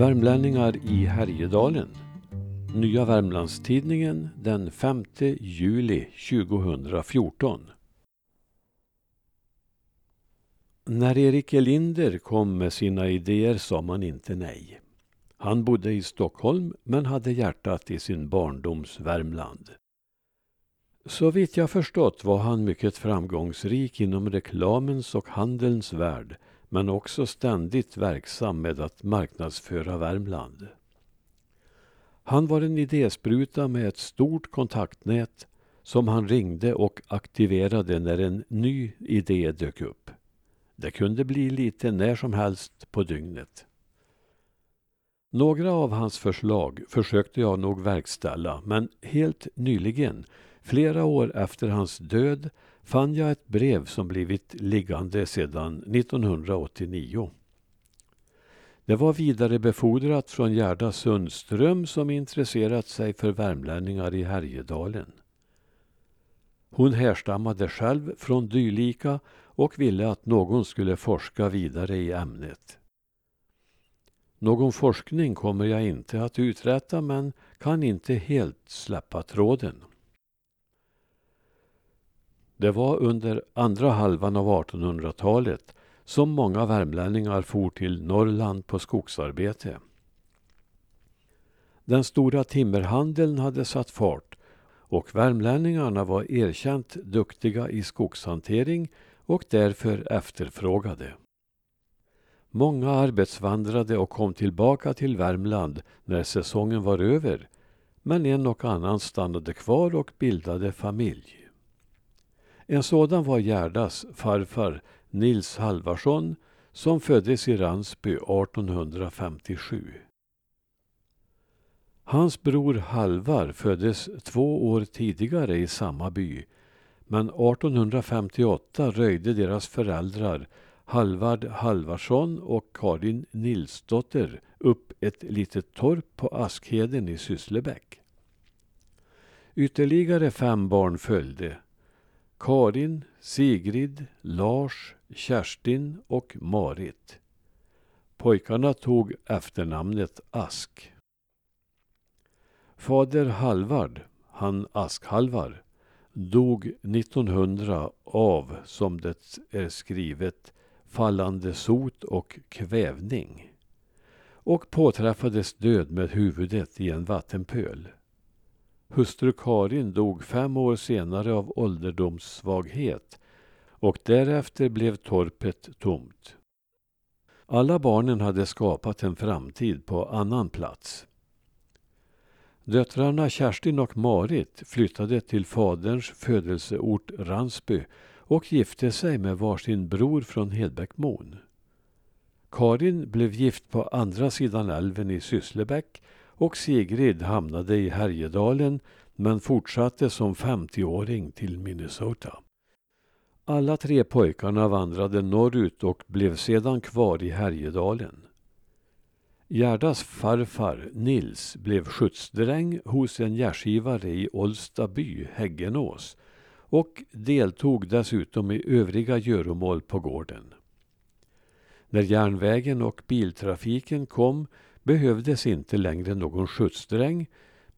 Värmlänningar i Härjedalen. Nya Värmlandstidningen den 5 juli 2014. När Erik Elinder kom med sina idéer sa man inte nej. Han bodde i Stockholm men hade hjärtat i sin barndoms Värmland. Så vitt jag förstått var han mycket framgångsrik inom reklamens och handelns värld men också ständigt verksam med att marknadsföra Värmland. Han var en idéspruta med ett stort kontaktnät som han ringde och aktiverade när en ny idé dök upp. Det kunde bli lite när som helst på dygnet. Några av hans förslag försökte jag nog verkställa men helt nyligen, flera år efter hans död, fann jag ett brev som blivit liggande sedan 1989. Det var vidarebefordrat från Gerda Sundström som intresserat sig för värmlänningar i Härjedalen. Hon härstammade själv från dylika och ville att någon skulle forska vidare i ämnet. Någon forskning kommer jag inte att uträtta men kan inte helt släppa tråden. Det var under andra halvan av 1800-talet som många värmlänningar for till Norrland på skogsarbete. Den stora timmerhandeln hade satt fart och värmlänningarna var erkänt duktiga i skogshantering och därför efterfrågade. Många arbetsvandrade och kom tillbaka till Värmland när säsongen var över men en och annan stannade kvar och bildade familj. En sådan var Gerdas farfar Nils Halvarsson som föddes i Ransby 1857. Hans bror Halvar föddes två år tidigare i samma by men 1858 röjde deras föräldrar Halvard Halvarsson och Karin Nilsdotter upp ett litet torp på Askheden i Sysslebäck. Ytterligare fem barn följde Karin, Sigrid, Lars, Kerstin och Marit. Pojkarna tog efternamnet Ask. Fader Halvard, han Ask-Halvar, dog 1900 av, som det är skrivet, fallande sot och kvävning och påträffades död med huvudet i en vattenpöl. Hustru Karin dog fem år senare av ålderdomssvaghet och därefter blev torpet tomt. Alla barnen hade skapat en framtid på annan plats. Döttrarna Kerstin och Marit flyttade till faderns födelseort Ransby och gifte sig med varsin bror från Hedbäckmon. Karin blev gift på andra sidan älven i Sysslebäck och Sigrid hamnade i Härjedalen men fortsatte som 50-åring till Minnesota. Alla tre pojkarna vandrade norrut och blev sedan kvar i Härjedalen. Gerdas farfar Nils blev skjutsdräng hos en gärdsgivare i Ålsta by, Häggenås och deltog dessutom i övriga göromål på gården. När järnvägen och biltrafiken kom behövdes inte längre någon skjutsdräng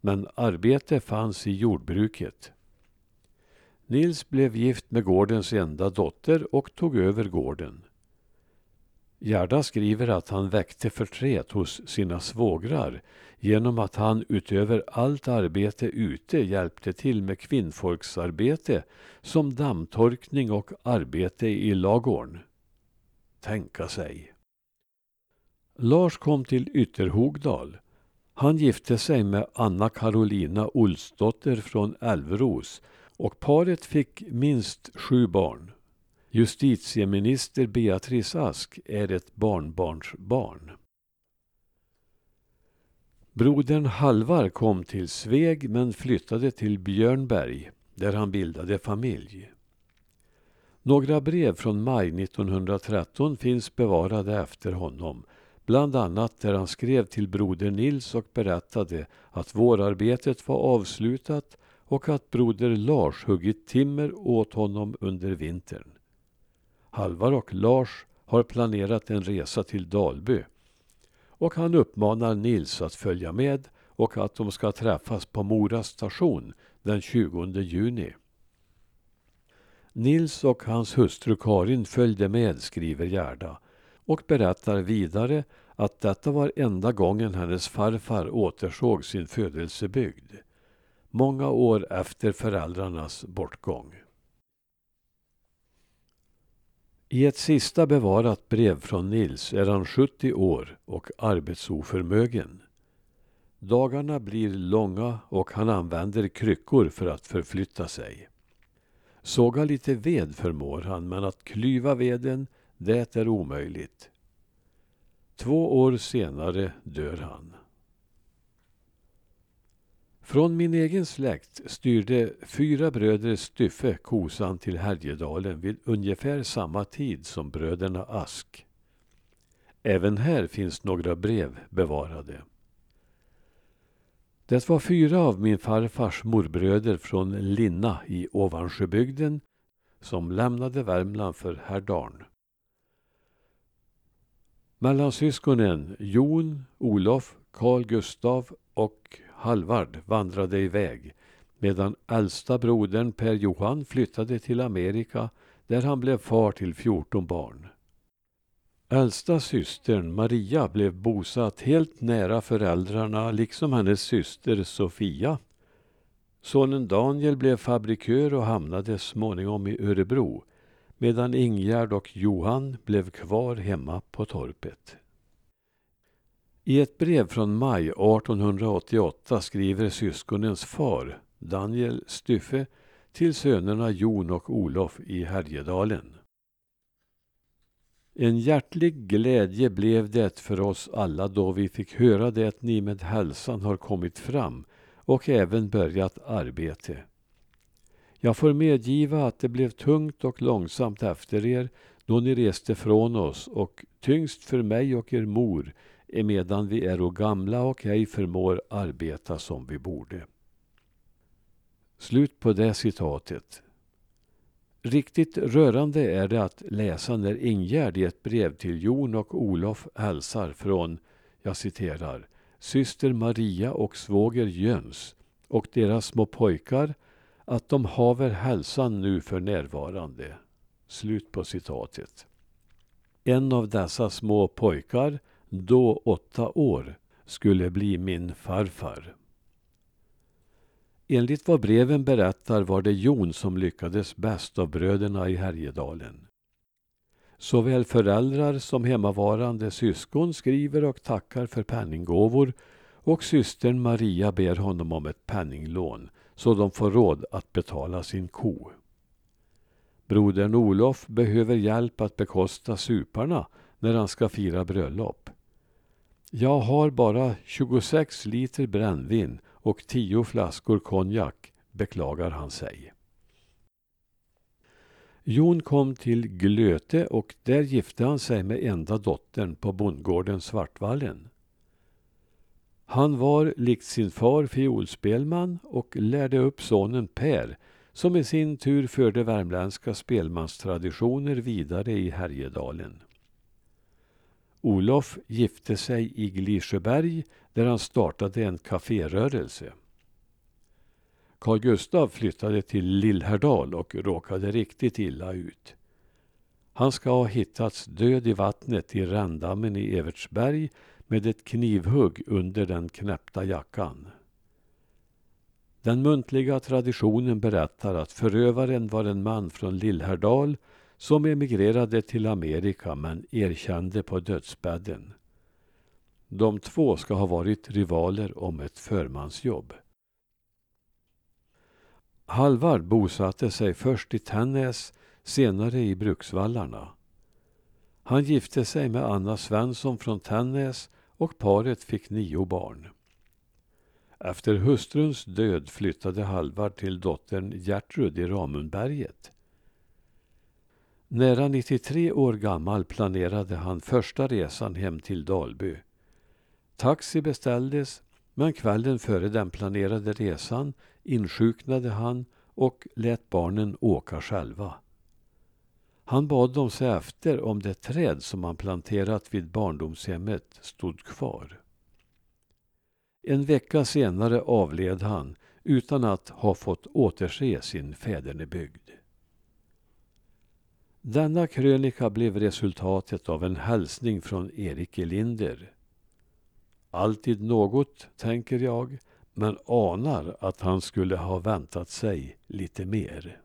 men arbete fanns i jordbruket. Nils blev gift med gårdens enda dotter och tog över gården. Gerda skriver att han väckte förtret hos sina svågrar genom att han utöver allt arbete ute hjälpte till med kvinnfolksarbete som dammtorkning och arbete i lagorn. Tänka sig. Lars kom till Ytterhogdal. Han gifte sig med Anna Carolina Olsdotter från Älvros och paret fick minst sju barn. Justitieminister Beatrice Ask är ett barnbarnsbarn. Brodern Halvar kom till Sveg men flyttade till Björnberg där han bildade familj. Några brev från maj 1913 finns bevarade efter honom Bland annat där han skrev till broder Nils och berättade att vårarbetet var avslutat och att broder Lars huggit timmer åt honom under vintern. Halvar och Lars har planerat en resa till Dalby. och han uppmanar Nils att följa med och att de ska träffas på Mora station den 20 juni. Nils och hans hustru Karin följde med, skriver Gerda och berättar vidare att detta var enda gången hennes farfar återsåg sin födelsebygd. Många år efter föräldrarnas bortgång. I ett sista bevarat brev från Nils är han 70 år och arbetsoförmögen. Dagarna blir långa och han använder kryckor för att förflytta sig. Såga lite ved förmår han, men att klyva veden, det är omöjligt. Två år senare dör han. Från min egen släkt styrde fyra bröder Styffe kosan till Härjedalen vid ungefär samma tid som bröderna Ask. Även här finns några brev bevarade. Det var fyra av min farfars morbröder från Linna i Ovansjöbygden som lämnade Värmland för Härdarn. Mellansyskonen Jon, Olof, Carl Gustav och Halvard vandrade iväg medan äldsta brodern Per Johan flyttade till Amerika där han blev far till 14 barn. Äldsta systern Maria blev bosatt helt nära föräldrarna liksom hennes syster Sofia. Sonen Daniel blev fabrikör och hamnade småningom i Örebro medan Ingegärd och Johan blev kvar hemma på torpet. I ett brev från maj 1888 skriver syskonens far, Daniel Styffe, till sönerna Jon och Olof i Härjedalen. En hjärtlig glädje blev det för oss alla då vi fick höra det att ni med hälsan har kommit fram och även börjat arbete. Jag får medgiva att det blev tungt och långsamt efter er då ni reste från oss och tyngst för mig och er mor emedan vi är gamla och ej förmår arbeta som vi borde. Slut på det citatet. Riktigt rörande är det att läsa när Ingegärd i ett brev till Jon och Olof hälsar från, jag citerar, syster Maria och svåger Jöns och deras små pojkar att de haver hälsan nu för närvarande. Slut på citatet. En av dessa små pojkar, då åtta år, skulle bli min farfar. Enligt vad breven berättar var det Jon som lyckades bäst av bröderna i Härjedalen. Såväl föräldrar som hemmavarande syskon skriver och tackar för penninggåvor och systern Maria ber honom om ett penninglån så de får råd att betala sin ko. Brodern Olof behöver hjälp att bekosta suparna när han ska fira bröllop. Jag har bara 26 liter brännvin och tio flaskor konjak, beklagar han sig. Jon kom till Glöte och där gifte han sig med enda dottern på bondgården Svartvallen. Han var likt sin far fiolspelman och lärde upp sonen Per som i sin tur förde värmländska spelmanstraditioner vidare i Härjedalen. Olof gifte sig i Glisjöberg där han startade en kaférörelse. Carl Gustav flyttade till Lillhärdal och råkade riktigt illa ut. Han ska ha hittats död i vattnet i Rändammen i Evertsberg med ett knivhugg under den knäppta jackan. Den muntliga traditionen berättar att förövaren var en man från Lillhärdal som emigrerade till Amerika men erkände på dödsbädden. De två ska ha varit rivaler om ett förmansjobb. Halvard bosatte sig först i Tännäs, senare i Bruksvallarna. Han gifte sig med Anna Svensson från Tännäs och paret fick nio barn. Efter hustruns död flyttade Halvard till dottern Gertrud i Ramundberget. Nära 93 år gammal planerade han första resan hem till Dalby. Taxi beställdes, men kvällen före den planerade resan insjuknade han och lät barnen åka själva. Han bad dem se efter om det träd som han planterat vid barndomshemmet stod kvar. En vecka senare avled han utan att ha fått återse sin fädernebygd. Denna krönika blev resultatet av en hälsning från Erik Elinder. Alltid något, tänker jag, men anar att han skulle ha väntat sig lite mer.